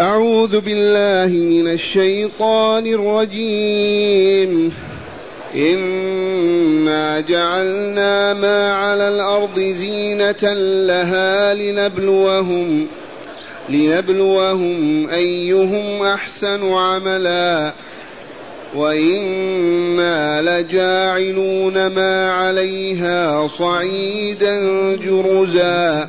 أعوذ بالله من الشيطان الرجيم. إنا جعلنا ما على الأرض زينة لها لنبلوهم لنبلوهم أيهم أحسن عملا. وإنا لجاعلون ما عليها صعيدا جرزا.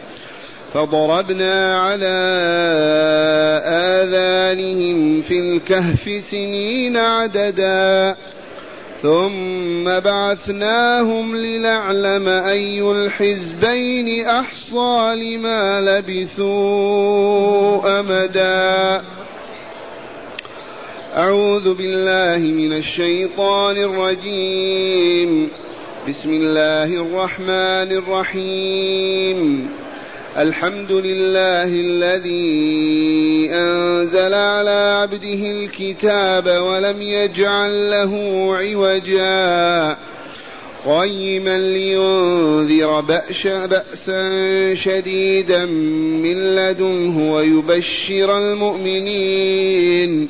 فضربنا على آذانهم في الكهف سنين عددا. ثم بعثناهم لنعلم أي الحزبين أحصى لما لبثوا أمدا. أعوذ بالله من الشيطان الرجيم. بسم الله الرحمن الرحيم. الحمد لله الذي أنزل على عبده الكتاب ولم يجعل له عوجا. قيما لينذر بأس بأسا شديدا من لدنه ويبشر المؤمنين.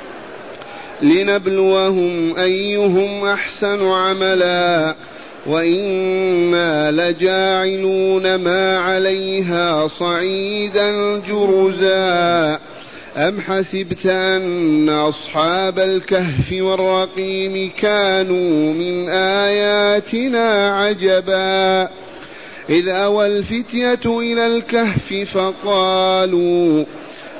لنبلوهم أيهم أحسن عملا وإنا لجاعلون ما عليها صعيدا جرزا أم حسبت أن أصحاب الكهف والرقيم كانوا من آياتنا عجبا؟ إذ أوى الفتية إلى الكهف فقالوا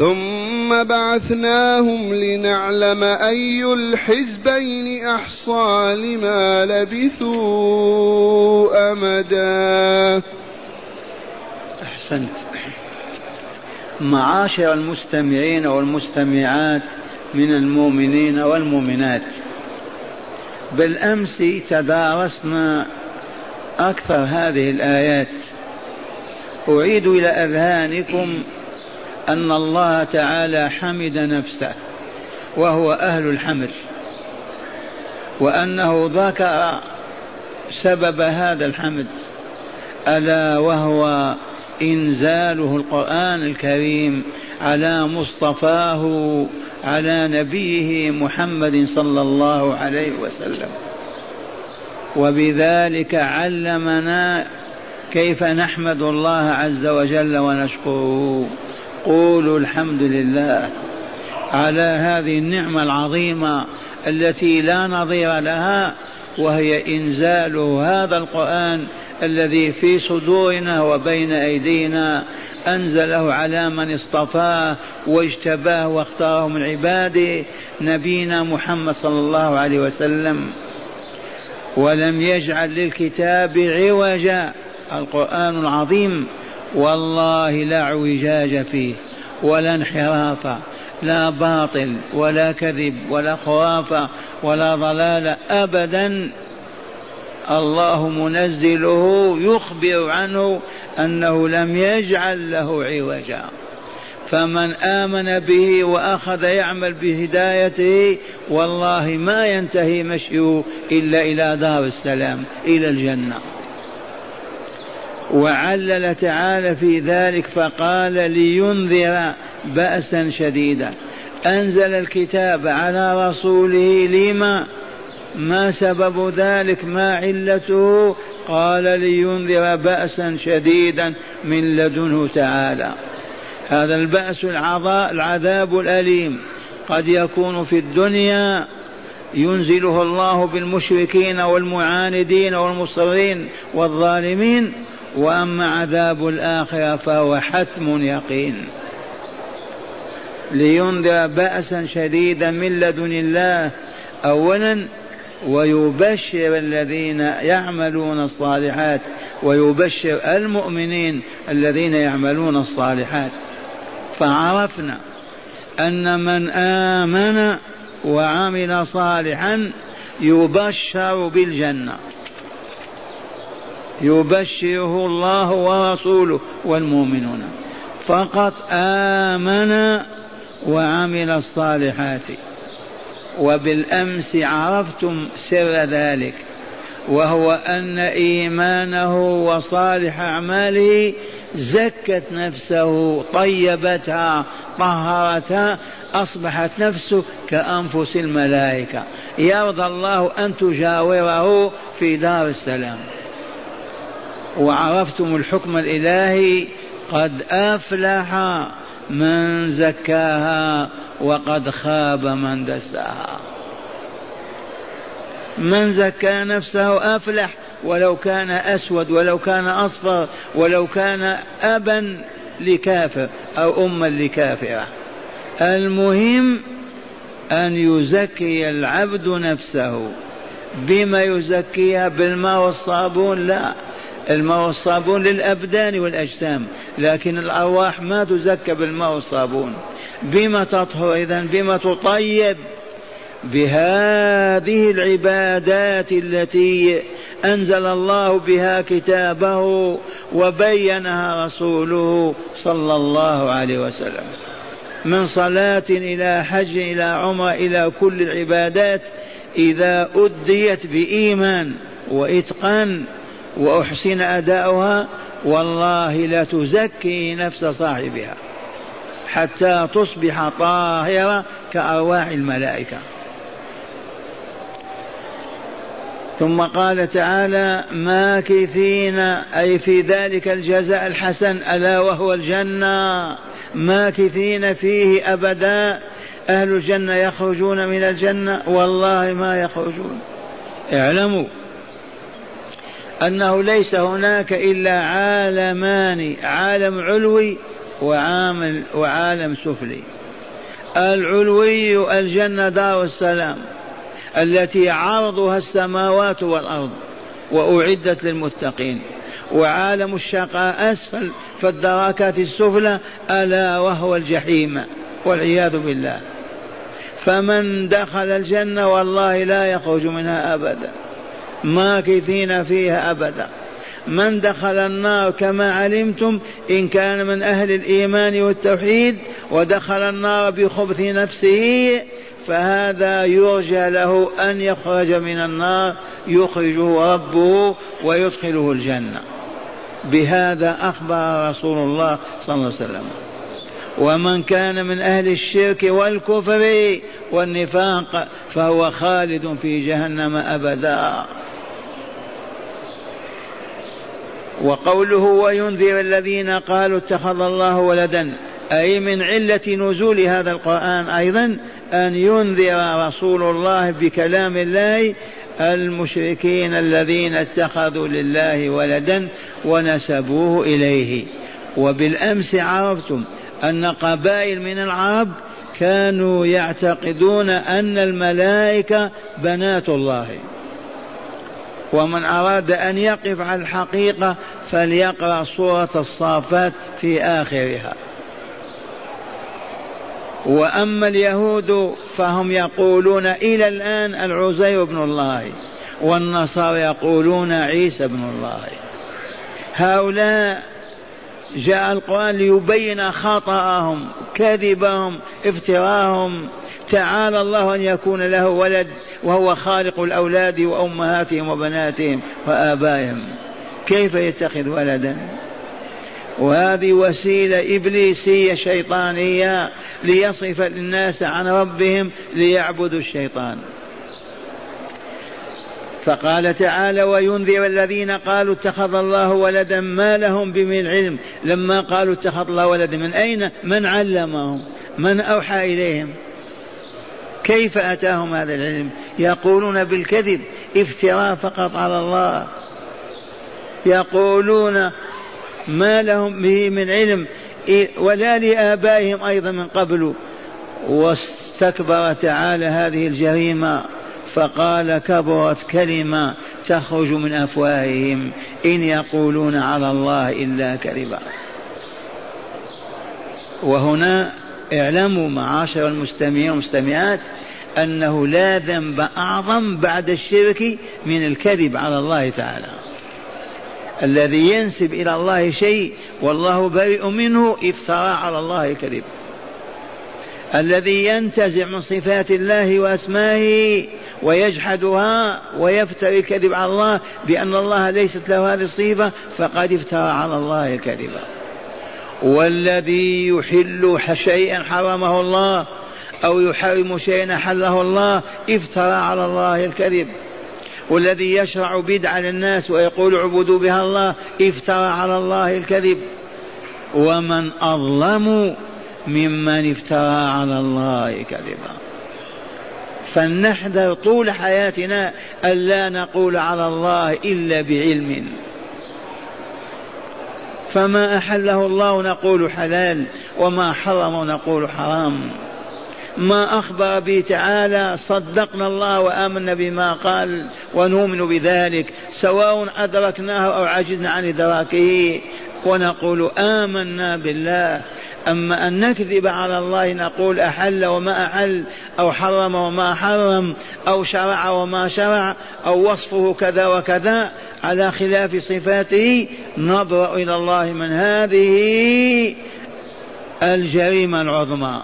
ثم بعثناهم لنعلم أي الحزبين أحصى لما لبثوا أمدا. أحسنت. معاشر المستمعين والمستمعات من المؤمنين والمؤمنات. بالأمس تدارسنا أكثر هذه الآيات. أعيد إلى أذهانكم أن الله تعالى حمد نفسه وهو أهل الحمد وأنه ذكر سبب هذا الحمد ألا وهو إنزاله القرآن الكريم على مصطفاه على نبيه محمد صلى الله عليه وسلم. وبذلك علمنا كيف نحمد الله عز وجل ونشكره. قولوا الحمد لله على هذه النعمة العظيمة التي لا نظير لها وهي إنزال هذا القرآن الذي في صدورنا وبين أيدينا أنزله على من اصطفاه واجتباه واختاره من عباده نبينا محمد صلى الله عليه وسلم. ولم يجعل للكتاب عوجا القرآن العظيم والله لا اعوجاج فيه ولا انحراف لا باطل ولا كذب ولا خرافة ولا ضلال أبدا. الله منزله يخبر عنه أنه لم يجعل له عوجا. فمن آمن به وأخذ يعمل بهدايته والله ما ينتهي مشيه إلا إلى دار السلام إلى الجنة. وعلل تعالى في ذلك فقال لينذر بأسا شديدا. أنزل الكتاب على رسوله لما؟ ما سبب ذلك؟ ما علته؟ قال لينذر بأسا شديدا من لدنه تعالى. هذا البأس العذاب الأليم قد يكون في الدنيا ينزله الله بالمشركين والمعاندين والمصرين والظالمين وأما عذاب الآخرة فهو حتم يقين. لينذر بأسا شديدا من لدن الله اولا ويبشر الذين يعملون الصالحات ويبشر المؤمنين الذين يعملون الصالحات. فعرفنا أن من آمن وعمل صالحا يبشر بالجنة. يبشره الله ورسوله والمؤمنون. فقط آمن وعمل الصالحات. وبالأمس عرفتم سر ذلك وهو أن إيمانه وصالح أعماله زكت نفسه طيبتها طهرتها أصبحت نفسه كأنفس الملائكة. يرضى الله أن تجاوره في دار السلام. وعرفتم الحكم الإلهي قد أفلح من زكاها وقد خاب من دساها. من زكى نفسه أفلح ولو كان أسود ولو كان أصفر ولو كان أبا لكافر أو أما لكافرة. المهم أن يزكي العبد نفسه. بما يزكيها بالماء والصابون لا. الماء والصابون للأبدان والأجسام لكن الأرواح ما تزكى بالماء والصابون بما تطهر إذا؟ بما تطيب. بهذه العبادات التي أنزل الله بها كتابه وبينها رسوله صلى الله عليه وسلم. من صلاة إلى حج إلى عمرة إلى كل العبادات إذا أديت بإيمان وإتقان وأحسن أداؤها والله لا تزكي نفس صاحبها حتى تصبح طاهرة كأرواح الملائكة. ثم قال تعالى ماكثين أي في ذلك الجزاء الحسن ألا وهو الجنة؟ ماكثين فيه أبدا؟ أهل الجنة يخرجون من الجنة؟ والله ما يخرجون. اعلموا أنه ليس هناك إلا عالمان عالم علوي وعامل وعالم سفلي. العلوي الجنة دار السلام التي عرضها السماوات والأرض وأعدت للمتقين. وعالم الشقاء أسفل في الدركات السفلى ألا وهو الجحيم والعياذ بالله. فمن دخل الجنة والله لا يخرج منها أبدا. ماكثين فيها أبدا. من دخل النار كما علمتم إن كان من أهل الإيمان والتوحيد ودخل النار بخبث نفسه فهذا يرجى له أن يخرج من النار يخرجه ربه ويدخله الجنة. بهذا أخبر رسول الله صلى الله عليه وسلم. ومن كان من أهل الشرك والكفر والنفاق فهو خالد في جهنم أبدا. وقوله وينذر الذين قالوا اتخذ الله ولدا أي من علة نزول هذا القرآن أيضا أن ينذر رسول الله بكلام الله المشركين الذين اتخذوا لله ولدا ونسبوه إليه. وبالأمس عرفتم أن قبائل من العرب كانوا يعتقدون أن الملائكة بنات الله. ومن أراد أن يقف على الحقيقة فليقرأ سورة الصافات في آخرها. وأما اليهود فهم يقولون إلى الآن العزير بن الله والنصارى يقولون عيسى بن الله. هؤلاء جاء القرآن ليبين خطأهم كذبهم افتراهم تعالى الله أن يكون له ولد وهو خالق الأولاد وأمهاتهم وبناتهم وآبائهم. كيف يتخذ ولدا؟ وهذه وسيلة إبليسية شيطانية ليصرف الناس عن ربهم ليعبدوا الشيطان. فقال تعالى وينذر الذين قالوا اتخذ الله ولدا ما لهم بمن علم. لما قالوا اتخذ الله ولدا من أين؟ من علمهم من أوحى إليهم. كيف أتاهم هذا العلم؟ يقولون بالكذب افتراء فقط على الله. يقولون ما لهم به من علم ولا لآبائهم أيضا من قبل. واستكبر تعالى هذه الجريمة فقال كبرت كلمة تخرج من أفواههم إن يقولون على الله إلا كذبا. وهنا اعلموا معاشر المستمعين والمستمعات أنه لا ذنب أعظم بعد الشرك من الكذب على الله تعالى. الذي ينسب إلى الله شيء والله بريء منه افترى على الله كذب. الذي ينتزع من صفات الله وأسمائه ويجحدها ويفتري الكذب على الله بأن الله ليست له هذه الصفة فقد افترى على الله كذبا. والذي يحل شيئا حرمه الله أو يحرم شيئا حله الله افترى على الله الكذب. والذي يشرع بدعة للناس ويقول اعبدوا بها الله افترى على الله الكذب. ومن أظلم ممن افترى على الله كذبا. فلنحذر طول حياتنا ألا نقول على الله إلا بعلم. فما أحله الله نقول حلال وما حرم نقول حرام. ما أخبر به تعالى صدقنا الله وآمنا بما قال ونؤمن بذلك سواء أدركناه أو عجزنا عن إدراكه. ونقول آمنا بالله. أما أن نكذب على الله نقول أحل وما أحل أو حرم وما حرم أو شرع وما شرع أو وصفه كذا وكذا على خلاف صفاته نبرأ إلى الله من هذه الجريمة العظمى.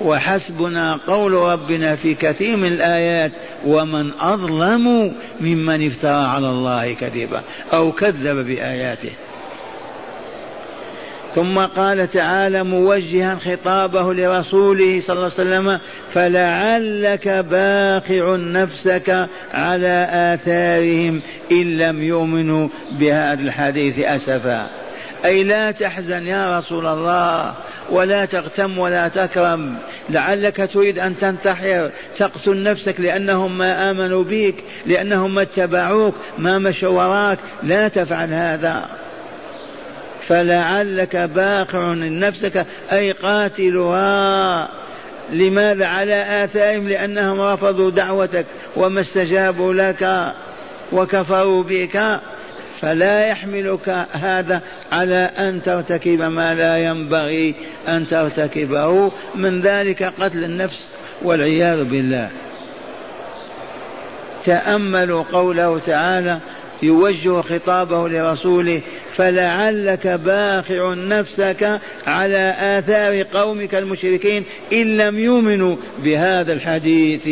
وحسبنا قول ربنا في كثير من الآيات ومن أظلم ممن افترى على الله كذبا أو كذب بآياته. ثم قال تعالى موجها خطابه لرسوله صلى الله عليه وسلم فلعلك باخع نفسك على آثارهم إن لم يؤمنوا بهذا الحديث أسفا. أي لا تحزن يا رسول الله ولا تغتم ولا تكرم. لعلك تريد أن تنتحر. تقتل نفسك لأنهم ما آمنوا بك لأنهم ما اتبعوك ما مشوا وراك. لا تفعل هذا. فلعلك باقع نفسك أي قاتلها. لماذا؟ على آثارهم لأنهم رفضوا دعوتك وما استجابوا لك وكفروا بك. فلا يحملك هذا على أن ترتكب ما لا ينبغي أن ترتكبه. من ذلك قتل النفس والعياذ بالله. تأملوا قوله تعالى يوجه خطابه لرسوله فلعلك باخع نفسك على آثار قومك المشركين إن لم يؤمنوا بهذا الحديث.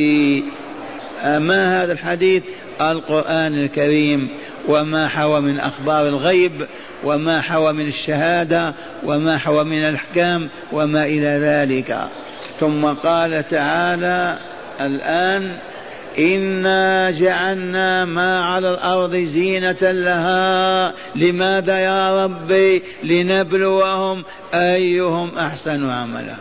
ما هذا الحديث؟ القرآن الكريم. وما حوى من أخبار الغيب وما حوى من الشهادة وما حوى من الأحكام وما إلى ذلك. ثم قال تعالى الآن إنا جعلنا ما على الأرض زينة لها. لماذا يا ربي؟ لنبلوهم أيهم أحسن عملا.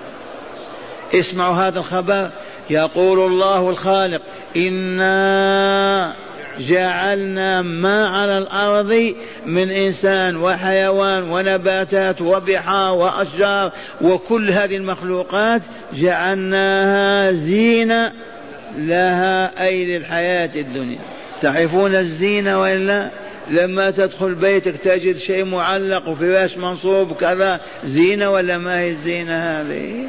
اسمعوا هذا الخبر. يقول الله الخالق إنا جعلنا ما على الأرض من إنسان وحيوان ونباتات وبحار وأشجار وكل هذه المخلوقات جعلناها زينة لها أي للحياة الدنيا. تعرفون الزينة وإلا لما تدخل بيتك تجد شيء معلق وفراش منصوب كذا زينة ولا ما هي الزينة هذه؟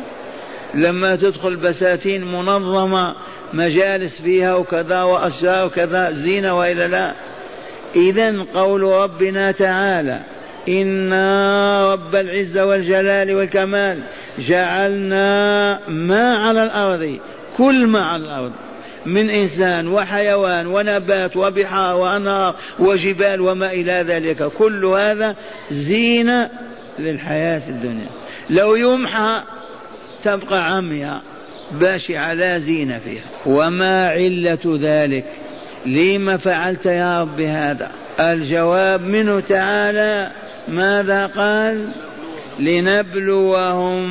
لما تدخل بساتين منظمة مجالس فيها وكذا وأشجار وكذا زينة وإلا لا. إذا قول ربنا تعالى إنا رب العزة والجلال والكمال جعلنا ما على الأرض كل ما على الأرض من إنسان وحيوان ونبات وبحار وأنهار وجبال وما إلى ذلك. كل هذا زينة للحياة الدنيا. لو يمحى تبقى عمياء باشعة لا زينة فيها. وما علة ذلك؟ لم فعلت يا رب هذا؟ الجواب منه تعالى ماذا قال؟ لنبلوهم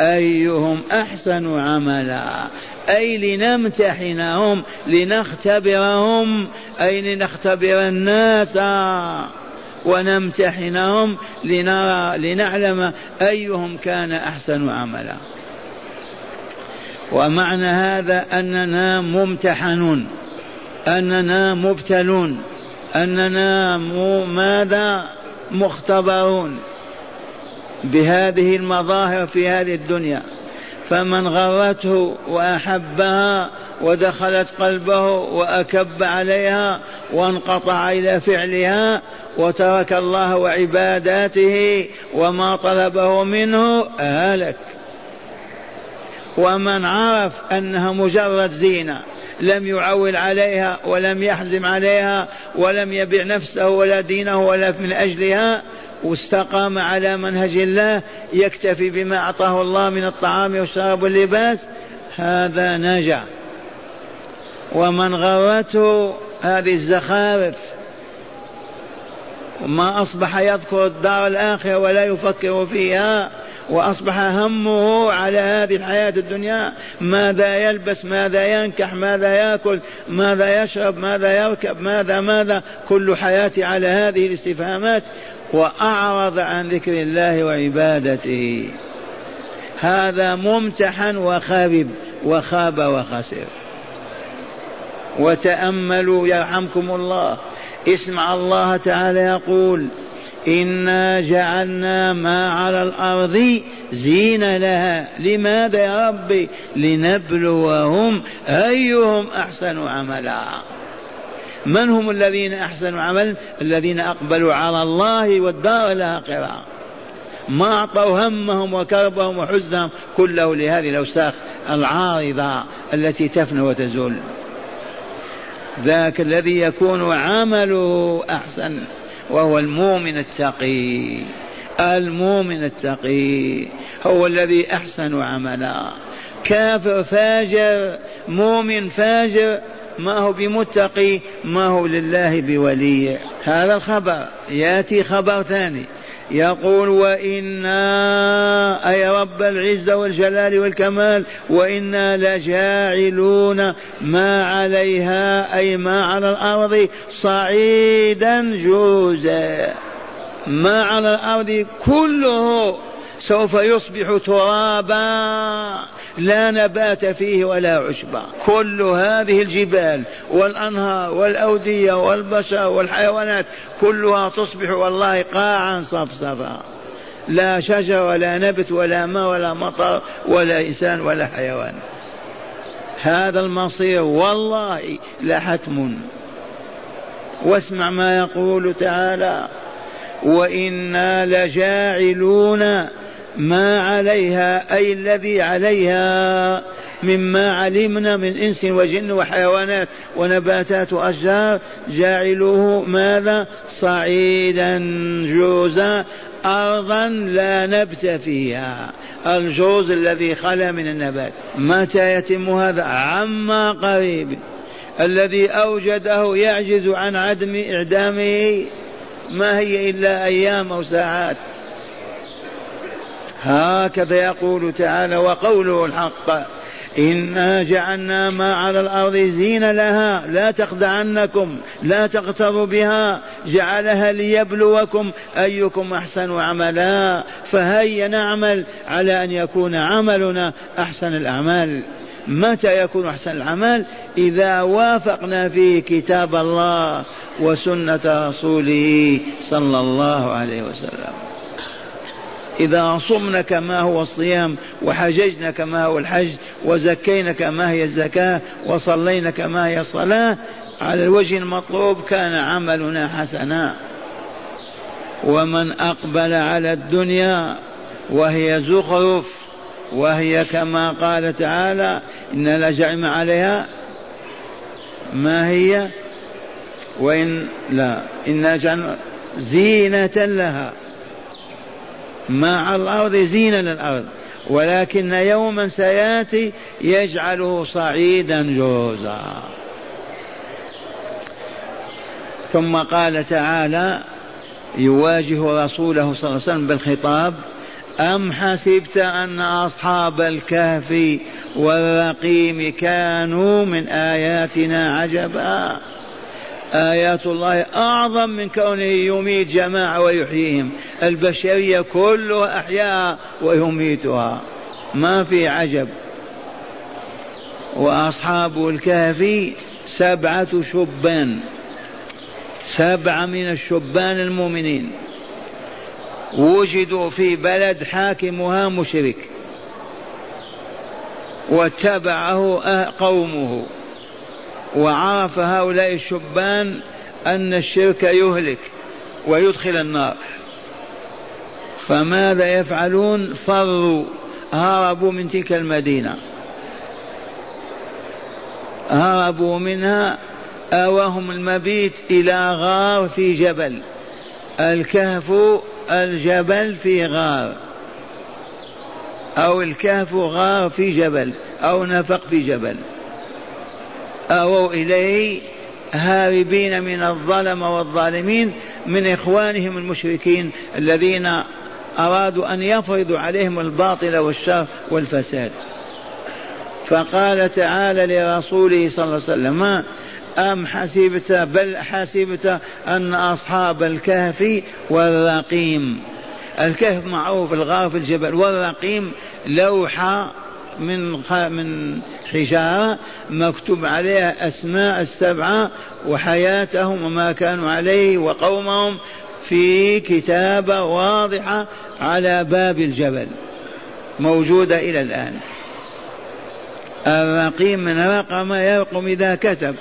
أيهم أحسن عملا. أي لنمتحنهم لنختبرهم. أي لنختبر الناس. ونمتحنهم لنرى لنعلم أيهم كان أحسن عملا. ومعنى هذا أننا ممتحنون أننا مبتلون أننا ماذا؟ مختبرون بهذه المظاهر في هذه الدنيا. فمن غرته وأحبها ودخلت قلبه وأكب عليها وانقطع إلى فعلها وترك الله وعباداته وما طلبه منه هلك ومن عرف أنها مجرد زينة لم يعول عليها ولم يحزم عليها ولم يبع نفسه ولا دينه ولا من أجلها واستقام على منهج الله يكتفي بما أعطاه الله من الطعام والشراب واللباس هذا نجا ومن غرته هذه الزخارف. ما أصبح يذكر الدار الآخرة ولا يفكر فيها وأصبح همه على هذه الحياة الدنيا ماذا يلبس ماذا ينكح ماذا يأكل ماذا يشرب ماذا يركب ماذا ماذا كل حياتي على هذه الاستفهامات وأعرض عن ذكر الله وعبادته. هذا ممتحن وخابب وخاب وخسر. وتأملوا يرحمكم الله. اسمع الله تعالى يقول إنا جعلنا ما على الأرض زين لها. لماذا يا ربي؟ لنبلوهم أيهم أحسن عملا. من هم الذين احسنوا عملا الذين أقبلوا على الله والدار الآخرة. ما أعطوا همهم وكربهم وحزنهم كله لهذه الأوساخ العارضة التي تفنى وتزول. ذاك الذي يكون عمله أحسن وهو المؤمن التقي. المؤمن التقي هو الذي أحسن عملا. كافر فاجر مؤمن فاجر ما هو بمتقي ما هو لله بولي. هذا الخبر يأتي خبر ثاني. يقول وإنا أي رب العزة والجلال والكمال وإنا لجاعلون ما عليها أي ما على الأرض صعيدا جوزا. ما على الأرض كله سوف يصبح ترابا. لا نبات فيه ولا عشبة كل هذه الجبال والأنهار والأودية والبشر والحيوانات كلها تصبح والله قاعا صفصفا. لا شجر ولا نبت ولا ماء ولا مطر ولا إنسان ولا حيوان. هذا المصير والله لحتم. واسمع ما يقول تعالى وإنا لجاعلون ما عليها أي الذي عليها مما علمنا من إنس وجن وحيوانات ونباتات وأشجار. جاعلوه ماذا؟ صعيدا جوزا أرضا لا نبت فيها. الجوز الذي خلا من النبات. متى يتم هذا؟ عما قريب. الذي أوجده يعجز عن عدم إعدامه. ما هي إلا أيام أو ساعات. هكذا يقول تعالى وقوله الحق إنا جعلنا ما على الأرض زين لها لا تخدعنكم لا تغتروا بها جعلها ليبلوكم أيكم أحسن عملا فهيا نعمل على أن يكون عملنا أحسن الأعمال. متى يكون أحسن الأعمال؟ إذا وافقنا فيه كتاب الله وسنة رسوله صلى الله عليه وسلم. إذا صمنا كما هو الصيام وحججنا كما هو الحج وزكينا كما هي الزكاة وصلينا كما هي الصلاة على الوجه المطلوب كان عملنا حسنا. ومن أقبل على الدنيا وهي زخرف وهي كما قال تعالى إن لجعم عليها ما هي؟ وإن لا إن زينة لها. على الأرض زينة للأرض ولكن يوما سيأتي يجعله صعيدا جوزا. ثم قال تعالى يواجه رسوله صلى الله عليه وسلم بالخطاب أم حسبت أن أصحاب الكهف والرقيم كانوا من آياتنا عجبا؟ آيات الله أعظم من كونه يميت جماعة ويحييهم. البشرية كلها أحياها ويميتها ما في عجب. وأصحاب الكهف سبعة شبان. سبعة من الشبان المؤمنين. وجدوا في بلد حاكمها مشرك. واتبعه قومه. وعرف هؤلاء الشبان أن الشرك يهلك ويدخل النار. فماذا يفعلون؟ فروا هربوا من تلك المدينة. هربوا منها آواهم المبيت إلى غار في جبل. الكهف الجبل في غار. أو الكهف غار في جبل أو نفق في جبل. آووا إليه هاربين من الظلم والظالمين من إخوانهم المشركين الذين أرادوا أن يفرضوا عليهم الباطل والشر والفساد. فقال تعالى لرسوله صلى الله عليه وسلم أم حسبت بل حسبت أن أصحاب الكهف والرقيم. الكهف معروف الغار في الجبل والرقيم لوحة من من حجارة مكتوب عليها أسماء السبعة وحياتهم وما كانوا عليه وقومهم في كتابة واضحة على باب الجبل موجودة إلى الآن. الرقيم من رقم يرقم إذا كتب.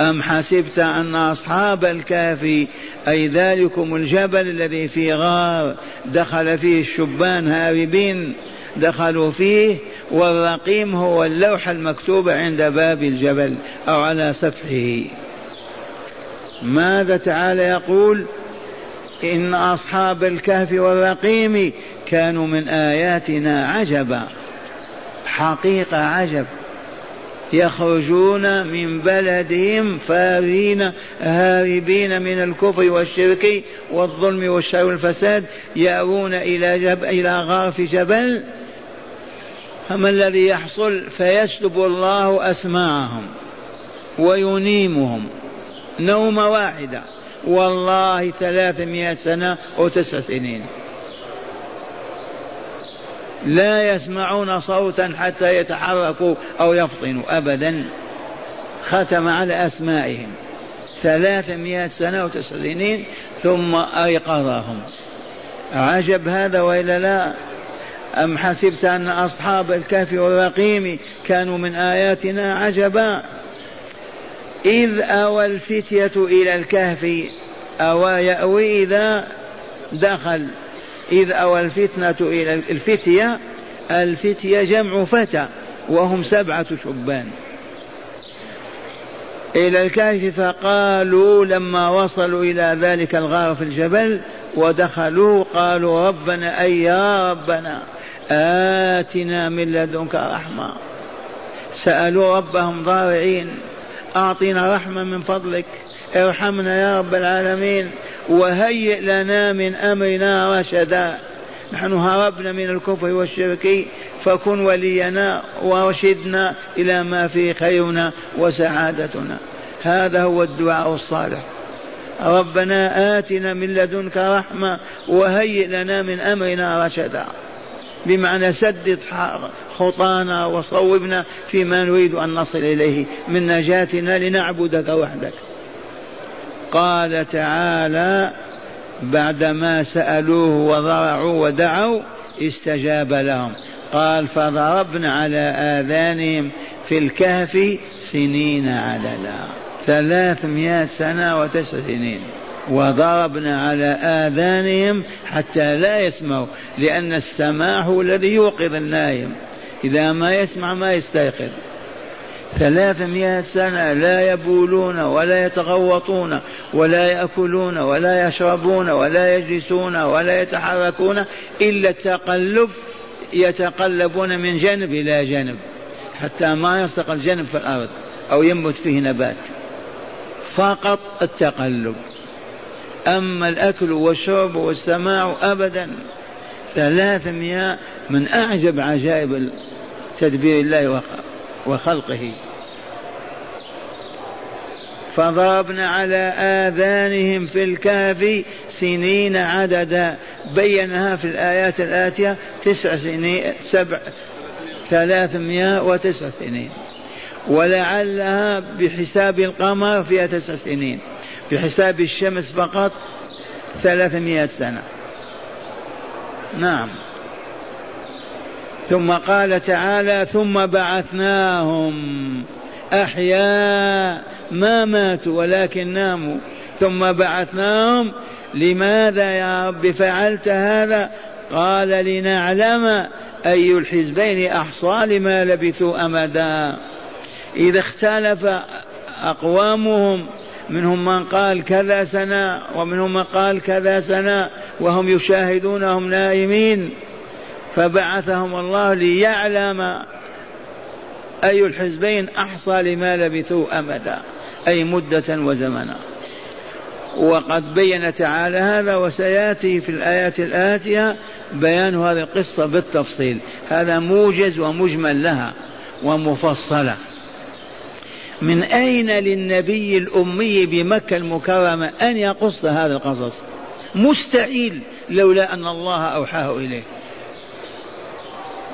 أم حسبت أن أصحاب الكهف أي ذلكم الجبل الذي في غار دخل فيه الشبان هاربين؟ دخلوا فيه والرقيم هو اللوحة المكتوبة عند باب الجبل أو على سفحه ماذا تعالى يقول؟ إن أصحاب الكهف والرقيم كانوا من آياتنا عجبا. حقيقة عجب. يخرجون من بلدهم فارين هاربين من الكفر والشرك والظلم والشر والفساد يأوون إلى جب إلى غار في جبل فما الذي يحصل فيسلب الله أسماعهم وينيمهم نومة واحدة. والله ثلاثمائة سنة أو تسع سنين. لا يسمعون صوتا حتى يتحركوا أو يفطنوا أبدا. ختم على أسمائهم. ثلاثمائة سنة وتسع سنين ثم أيقظهم. عجب هذا وإلا لا؟ أم حسبت أن أصحاب الكهف والرقيم كانوا من آياتنا عجبا؟ إذ أوى الفتية إلى الكهف أوى يأوي إذا دخل. إذ أوى الفتنة إلى الفتية الفتية جمع فتى وهم سبعة شبان. إلى الكهف فقالوا لما وصلوا إلى ذلك الغار في الجبل ودخلوا قالوا ربنا أي يا ربنا. آتنا من لدنك رحمة. سألوا ربهم ضارعين. أعطنا رحمة من فضلك. ارحمنا يا رب العالمين. وهيئ لنا من أمرنا رشدا. نحن هربنا من الكفر والشرك. فكن ولينا وارشدنا إلى ما فيه خيرنا وسعادتنا. هذا هو الدعاء الصالح. ربنا آتنا من لدنك رحمة. وهيئ لنا من أمرنا رشدا. بمعنى سدد خطانا وصوبنا فيما نريد أن نصل إليه. من نجاتنا لنعبدك وحدك قال تعالى بعدما سألوه وضرعوا ودعوا استجاب لهم. قال فضربنا على آذانهم في الكهف سنين عددا. ثلاثمائة سنة وتسع سنين. وضربنا على آذانهم حتى لا يسمعوا لأن السماع هو الذي يوقظ النايم. إذا ما يسمع ما يستيقظ. ثلاثمائة سنة لا يبولون ولا يتغوطون ولا يأكلون ولا يشربون ولا يجلسون ولا يتحركون إلا التقلب يتقلبون من جانب إلى جانب حتى ما يلصق الجانب في الأرض أو ينبت فيه نبات. فقط التقلب. أما الأكل والشرب والسماع أبدا ثلاثمائة من أعجب عجائب تدبير الله وخلقه. فضربنا على آذانهم في الكهف سنين عددا بينها في الآيات الآتية تسع سنين سبع ثلاثمائة وتسع سنين. ولعلها بحساب القمر فيها تسع سنين. بحساب الشمس فقط ثلاثمائة سنة. نعم. ثم قال تعالى ثم بعثناهم أحياء ما ماتوا ولكن ناموا. ثم بعثناهم لماذا يا رب فعلت هذا؟ قال لنعلم أي الحزبين أحصى لما لبثوا أمدا. إذا اختلف أقوامهم منهم من قال كذا سنة ومنهم من قال كذا سنة وهم يشاهدونهم نائمين. فبعثهم الله ليعلم أي الحزبين أحصى لما لبثوا أمدا أي مدة وزمنا. وقد بين تعالى هذا وسيأتي في الآيات الآتية بيان هذه القصة بالتفصيل. هذا موجز ومجمل لها ومفصلة. من أين للنبي الأمي بمكة المكرمة أن يقص هذا القصص؟ مستحيل لولا أن الله أوحاه إليه.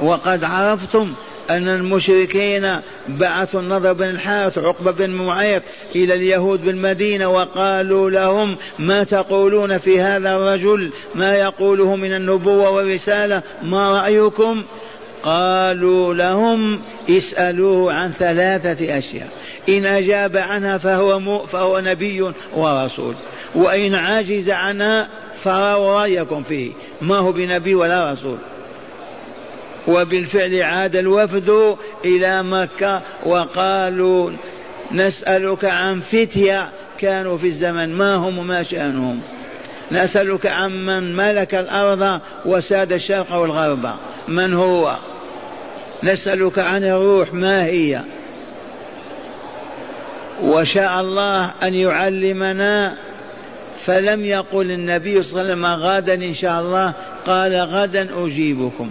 وقد عرفتم أن المشركين بعثوا النضر بن الحارث عقبة بن معيط إلى اليهود بالمدينة وقالوا لهم ما تقولون في هذا الرجل؟ ما يقوله من النبوة والرسالة؟ ما رأيكم؟ قالوا لهم اسألوه عن ثلاثة أشياء. إن أجاب عنها فهو, فهو نبي ورسول. وإن عجز عنها فرأوا رأيكم فيه. ما هو بنبي ولا رسول. وبالفعل عاد الوفد إلى مكة وقالوا نسألك عن فتية كانوا في الزمن. ما هم وما شأنهم؟ نسألك عن من ملك الأرض وساد الشرق والغرب. من هو؟ نسألك عن الروح. ما هي؟ وشاء الله أن يعلمنا فلم يقل النبي صلى الله عليه وسلم غدا إن شاء الله قال غدا أجيبكم.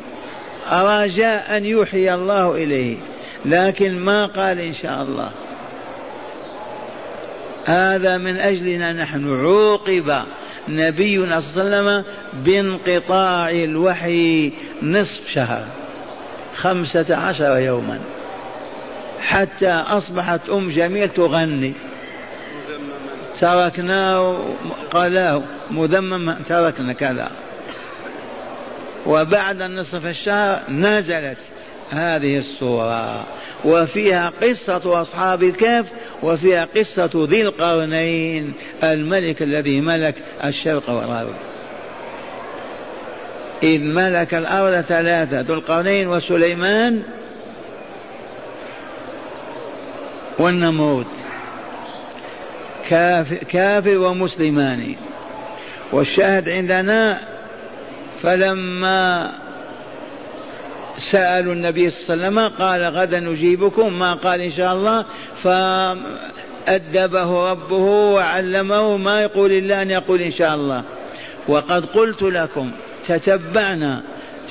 رجاء أن يوحي الله إليه لكن ما قال إن شاء الله. هذا من أجلنا نحن. عوقب نبينا صلى الله عليه وسلم بانقطاع الوحي نصف شهر خمسة عشر يوما. حتى أصبحت أم جميل تغني. تركناه قالاه مذمما تركنا كذا. وبعد نصف الشهر نزلت هذه السورة وفيها قصة أصحاب الكهف وفيها قصة ذي القرنين الملك الذي ملك الشرق والغرب. إذ ملك الأرض ثلاثة ذو القرنين وسليمان والنمرود كافر, كافر ومسلمان. والشاهد عندنا فلما سألوا النبي صلى الله عليه وسلم قال غدا نجيبكم ما قال إن شاء الله فأدبه ربه وعلمه ما يقول إلا أن يقول إن شاء الله. وقد قلت لكم تتبعنا.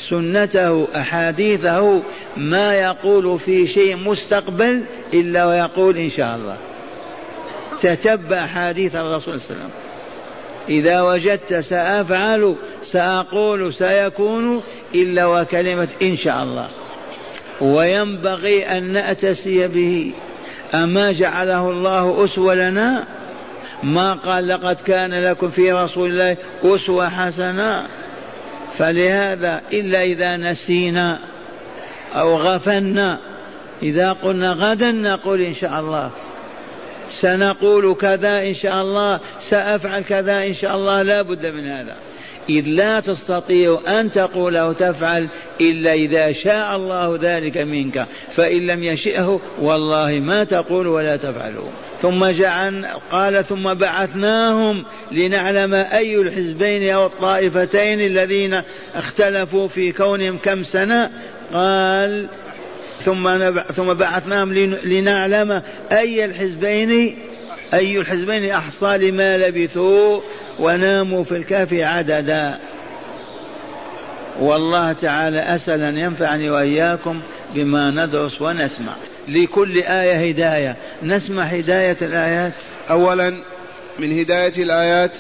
سنته أحاديثه ما يقول في شيء مستقبل إلا ويقول إن شاء الله. تتبع حديث الرسول صلى الله عليه وسلم. إذا وجدت سأفعل سأقول سيكون إلا وكلمة إن شاء الله. وينبغي أن نأتسي به. أما جعله الله أسوة لنا ما قال لقد كان لكم في رسول الله أسوة حسنة. فلهذا إلا إذا نسينا أو غفلنا إذا قلنا غدا نقول إن شاء الله. سنقول كذا إن شاء الله سأفعل كذا إن شاء الله لا بد من هذا. إذ لا تستطيع أن تقول أو تفعل إلا إذا شاء الله ذلك منك فإن لم يشئه والله ما تقول ولا تفعل. ثم جعل قال ثم بعثناهم لنعلم أي الحزبين أو الطائفتين الذين اختلفوا في كونهم كم سنة. قال ثم ثم بعثناهم لنعلم أي الحزبين أي الحزبين أحصى لما لبثوا. وناموا في الكهف عددا. والله تعالى أسأل أن ينفعني وإياكم بما ندرس ونسمع. لكل آية هداية. نسمع هداية الآيات. أولا من هداية الآيات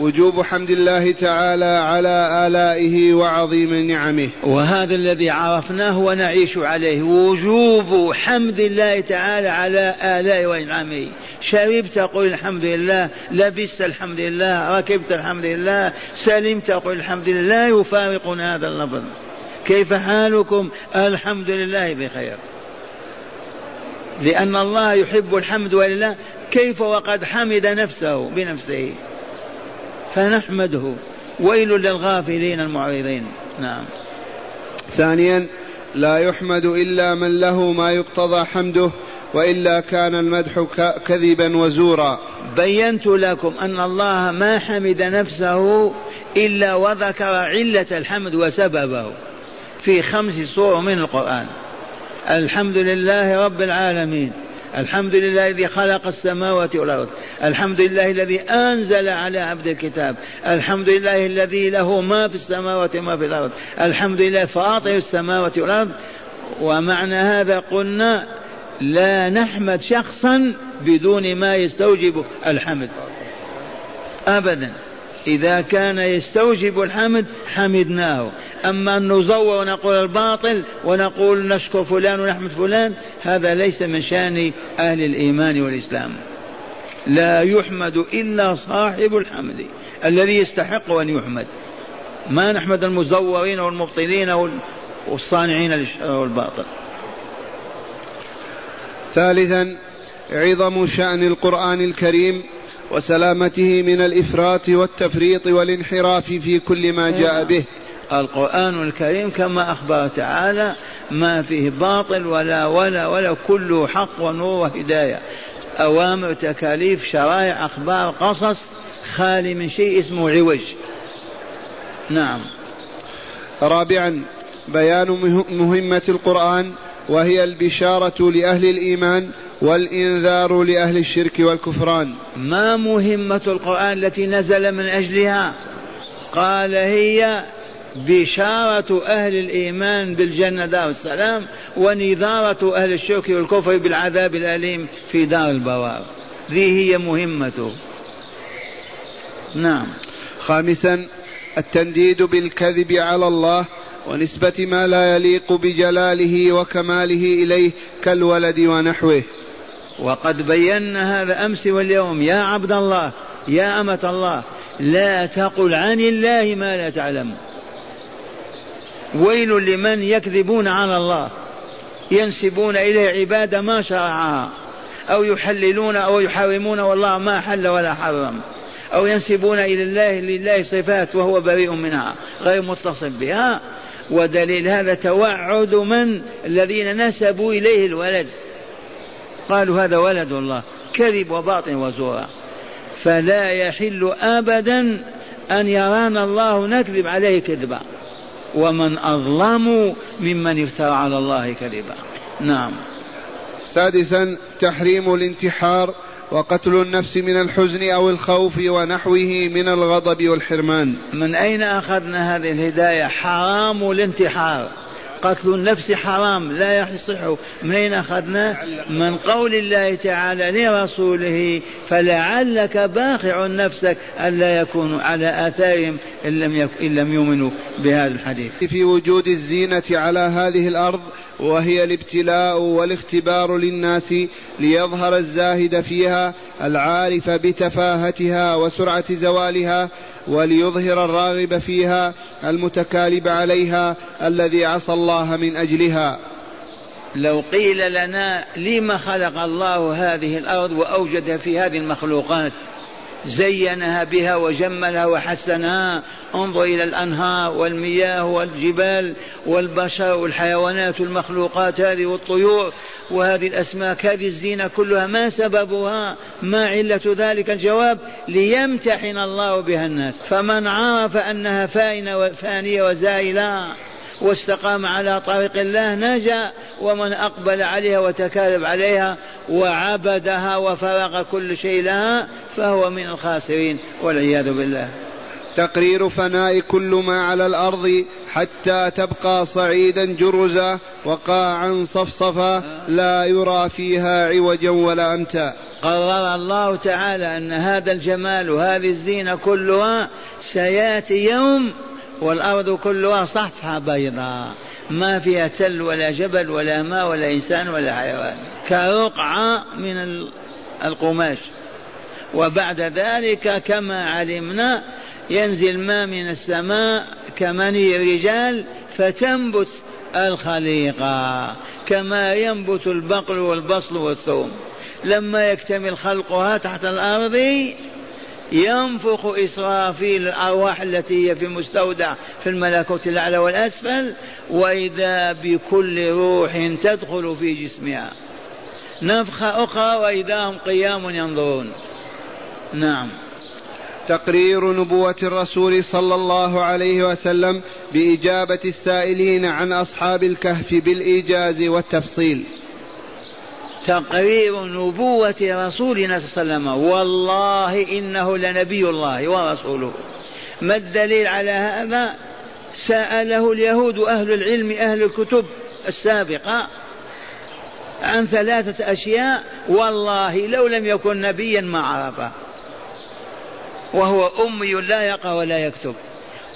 وجوب حمد الله تعالى على آلائه وعظيم نعمه. وهذا الذي عرفناه ونعيش عليه. وجوب حمد الله تعالى على آلائه ونعمه. شربت قل الحمد لله لبست الحمد لله ركبت الحمد لله سلمت قل الحمد لله. لا يفارقنا هذا اللفظ. كيف حالكم؟ الحمد لله بخير. لأن الله يحب الحمد ولله. كيف وقد حمد نفسه بنفسه؟ فنحمده. ويل للغافلين المعرضين نعم. ثانيا لا يحمد إلا من له ما يقتضى حمده وإلا كان المدح كذبا وزورا. بينت لكم أن الله ما حمد نفسه إلا وذكر علة الحمد وسببه في خمس صور من القرآن. الحمد لله رب العالمين. الحمد لله الذي خلق السماوات والأرض. الحمد لله الذي أنزل على عبد الكتاب. الحمد لله الذي له ما في السماوات وما في الأرض. الحمد لله فاطر السماوات والأرض. ومعنى هذا قلنا لا نحمد شخصا بدون ما يستوجب الحمد. ابدا. إذا كان يستوجب الحمد حمدناه. أما أن نزور ونقول الباطل ونقول نشكر فلان ونحمد فلان هذا ليس من شأن أهل الإيمان والإسلام. لا يحمد إلا صاحب الحمد الذي يستحق أن يحمد. ما نحمد المزورين والمبطلين والصانعين والباطل. ثالثا عظم شأن القرآن الكريم. وسلامته من الإفراط والتفريط والانحراف في كل ما جاء به. القرآن الكريم كما أخبر تعالى ما فيه باطل ولا ولا ولا كله حق ونور وهداية أوامر تكاليف شرائع أخبار قصص خالي من شيء اسمه عوج. نعم. رابعا بيان مهمة القرآن وهي البشارة لأهل الإيمان والإنذار لأهل الشرك والكفران. ما مهمة القرآن التي نزل من أجلها؟ قال هي بشارة أهل الإيمان بالجنة دار السلام ونذارة أهل الشرك والكفر بالعذاب الأليم في دار البوار. ذي هي مهمته نعم. خامسا التنديد بالكذب على الله ونسبة ما لا يليق بجلاله وكماله إليه كالولد ونحوه. وقد بينا هذا أمس واليوم. يا عبد الله يا أمة الله لا تقل عن الله ما لا تعلم. ويل لمن يكذبون على الله ينسبون إليه عبادة ما شرعها أو يحللون أو يحرمون والله ما حل ولا حرم أو ينسبون إلى الله لله صفات وهو بريء منها غير متصف بها. ودليل هذا توعد من؟ الذين نسبوا إليه الولد. قالوا هذا ولد الله كذب وباطن وزورا فلا يحل أبدا أن يرانا الله نكذب عليه كذبا ومن أظلم ممن افترى على الله كذبا نعم سادسا تحريم الانتحار وقتل النفس من الحزن أو الخوف ونحوه من الغضب والحرمان. من أين أخذنا هذه الهداية؟ حرام الانتحار. قتل النفس حرام لا يصح من أين أخذنا؟ من قول الله تعالى لرسوله فلعلك باخع نفسك الا يكونوا على آثارهم إن لم إن لم يؤمنوا بهذا الحديث. في وجود الزينة على هذه الأرض وهي الابتلاء والاختبار للناس ليظهر الزاهد فيها العارف بتفاهتها وسرعة زوالها وليظهر الراغب فيها المتكالب عليها الذي عصى الله من أجلها. لو قيل لنا لما خلق الله هذه الأرض وأوجد في هذه المخلوقات؟ زينها بها وجملها وحسنها. انظر إلى الأنهار والمياه والجبال والبشر والحيوانات والمخلوقات هذه والطيور وهذه الأسماك هذه الزينة كلها ما سببها؟ ما علة ذلك الجواب؟ ليمتحن الله بها الناس. فمن عرف أنها فانية وزائلة واستقام على طريق الله نجا ومن أقبل عليها وتكالب عليها وعبدها وفرغ كل شيء لها فهو من الخاسرين والعياذ بالله. تقرير فناء كل ما على الأرض حتى تبقى صعيدا جرزا وقاعا صفصفا لا يرى فيها عوجا ولا أمتا. قرر الله تعالى أن هذا الجمال وهذه الزينة كلها سيأتي يوم والأرض كلها صفحة بيضاء. ما فيها تل ولا جبل ولا ماء ولا إنسان ولا حيوان. كرقعة من القماش. وبعد ذلك كما علمنا ينزل ماء من السماء كمني الرجال فتنبت الخليقة. كما ينبت البقل والبصل والثوم. لما يكتمل خلقها تحت الأرض ينفخ إسرافيل الأرواح التي هي في مستودع في الملكوت الأعلى والأسفل وإذا بكل روح تدخل في جسمها. نفخة أخرى وإذا هم قيام ينظرون. نعم. تقرير نبوة الرسول صلى الله عليه وسلم بإجابة السائلين عن أصحاب الكهف بالإيجاز والتفصيل. تقرير نبوة رسولنا صلى الله عليه وسلم. والله إنه لنبي الله ورسوله. ما الدليل على هذا؟ سأله اليهود أهل العلم أهل الكتب السابقة عن ثلاثة أشياء. والله لو لم يكن نبيا ما عرفه. وهو أمي لا يقرأ ولا يكتب.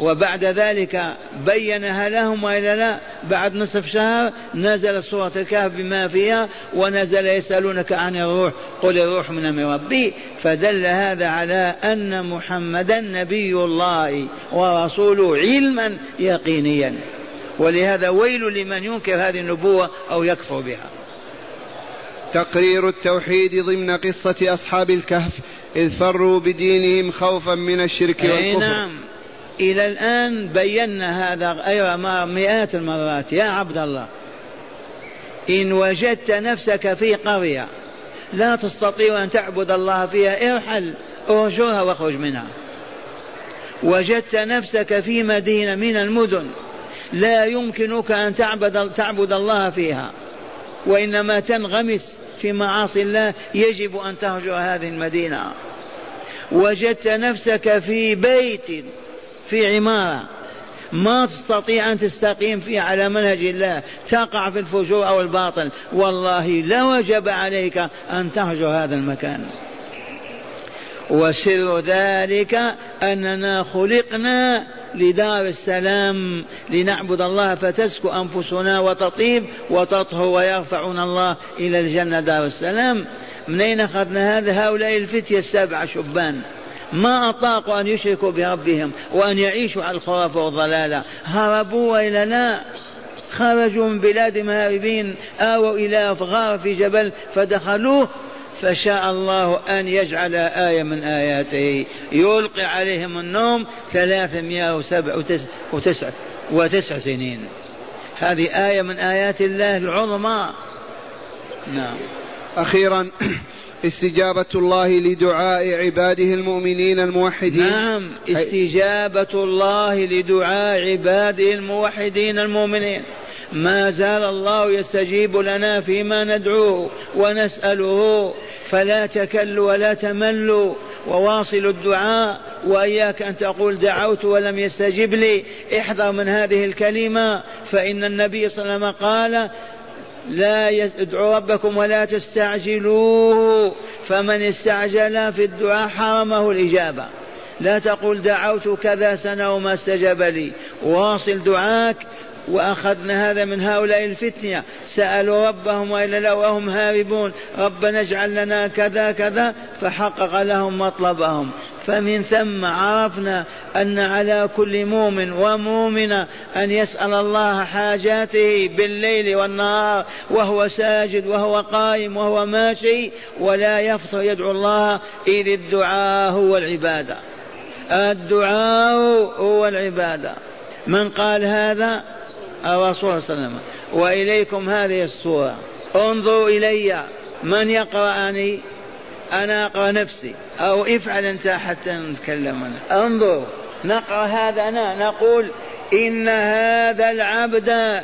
وبعد ذلك بينها لهم وإلا لا بعد نصف شهر نزل سورة الكهف بما فيها ونزل يسألونك عن الروح قل الروح من أمر ربي. فدل هذا على أن محمدا نبي الله ورسوله علما يقينيا. ولهذا ويل لمن ينكر هذه النبوة أو يكفر بها. تقرير التوحيد ضمن قصة أصحاب الكهف إذ فروا بدينهم خوفا من الشرك والكفر. نعم. إلى الآن بينا هذا غير مئات المرات. يا عبد الله إن وجدت نفسك في قرية لا تستطيع أن تعبد الله فيها ارحل اهجرها واخرج منها. وجدت نفسك في مدينة من المدن لا يمكنك أن تعبد, تعبد الله فيها وإنما تنغمس في معاصي الله يجب أن تهجر هذه المدينة. وجدت نفسك في بيت في عمارة. ما تستطيع أن تستقيم فيه على منهج الله. تقع في الفجور أو الباطل والله لوجب عليك أن تهجر هذا المكان. وسر ذلك أننا خلقنا لدار السلام. لنعبد الله فتزكو أنفسنا وتطيب وتطهر ويرفعنا الله إلى الجنة دار السلام. من أين أخذنا هذا هؤلاء الفتية السبع شبان. ما أطاقوا أن يشركوا بربهم وأن يعيشوا على الخرافة والضلالة. هربوا وإلى لا. خرجوا من بلادهم هاربين آووا إلى غار في جبل فدخلوه. فشاء الله أن يجعل آية من آياته. يلقي عليهم النوم ثلاثمائة وسبع وتسع وتسع سنين. هذه آية من آيات الله العظمى. نعم. أخيرا استجابة الله لدعاء عباده المؤمنين الموحدين. نعم استجابة الله لدعاء عباده الموحدين المؤمنين. ما زال الله يستجيب لنا فيما ندعوه ونسأله. فلا تكلوا ولا تملوا. وواصلوا الدعاء. وإياك أن تقول دعوت ولم يستجب لي. احذر من هذه الكلمة. فإن النبي صلى الله عليه وسلم قال لا ادعوا ربكم ولا تستعجلوه. فمن استعجل في الدعاء حرمه الإجابة. لا تقول دعوت كذا سنة وما استجاب لي. واصل دعاك وأخذنا هذا من هؤلاء الفتنة. سألوا ربهم وإلا لا وهم هاربون. ربنا اجعل لنا كذا كذا. فحقق لهم مطلبهم. فمن ثم عرفنا أن على كل مؤمن ومؤمنة أن يسأل الله حاجاته بالليل والنهار وهو ساجد وهو قائم وهو ماشي ولا يفتر يدعو الله إذ الدعاء هو العبادة. الدعاء هو العبادة. من قال هذا؟ الرسول صلى الله عليه وسلم. وإليكم هذه الصورة انظروا إلي. من يقرأني؟ أنا أقرأ نفسي. أو افعل أنت حتى نتكلم انظر نقرأ هذا أنا. نقول إن هذا العبد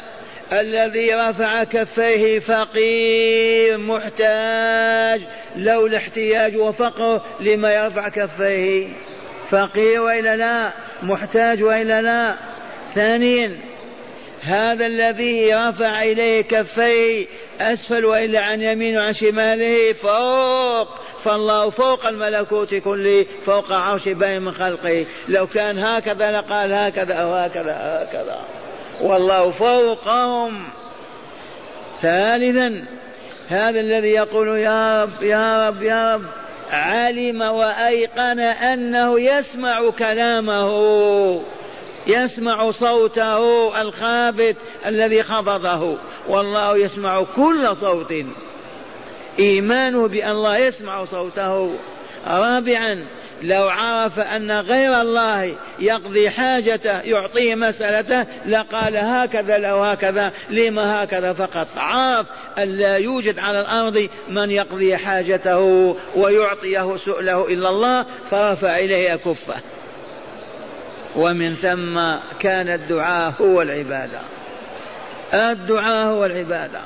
الذي رفع كفيه فقير محتاج لولا احتياج وفقر لما يرفع كفيه. فقير وإلا لا؟ محتاج وإلا لا؟ ثانيا هذا الذي رفع إليه كفيه أسفل وإلا عن يمين وعن شماله؟ فوق. فالله فوق الملكوت كله فوق عرش بين من خلقه. لو كان هكذا لقال هكذا أو هكذا هكذا. والله فوقهم. ثالثا هذا الذي يقول يا رب يا رب يا رب علم وأيقن أنه يسمع كلامه يسمع صوته الخابت الذي خفضه. والله يسمع كل صوت. إيمانه بأن الله يسمع صوته. رابعا لو عرف أن غير الله يقضي حاجته يعطيه مسألته لقال هكذا لو هكذا لما هكذا فقط. عرف أن لا يوجد على الأرض من يقضي حاجته ويعطيه سؤله إلا الله فرفع إليه أكفه ومن ثم كان الدعاء هو العبادة. الدعاء هو العبادة.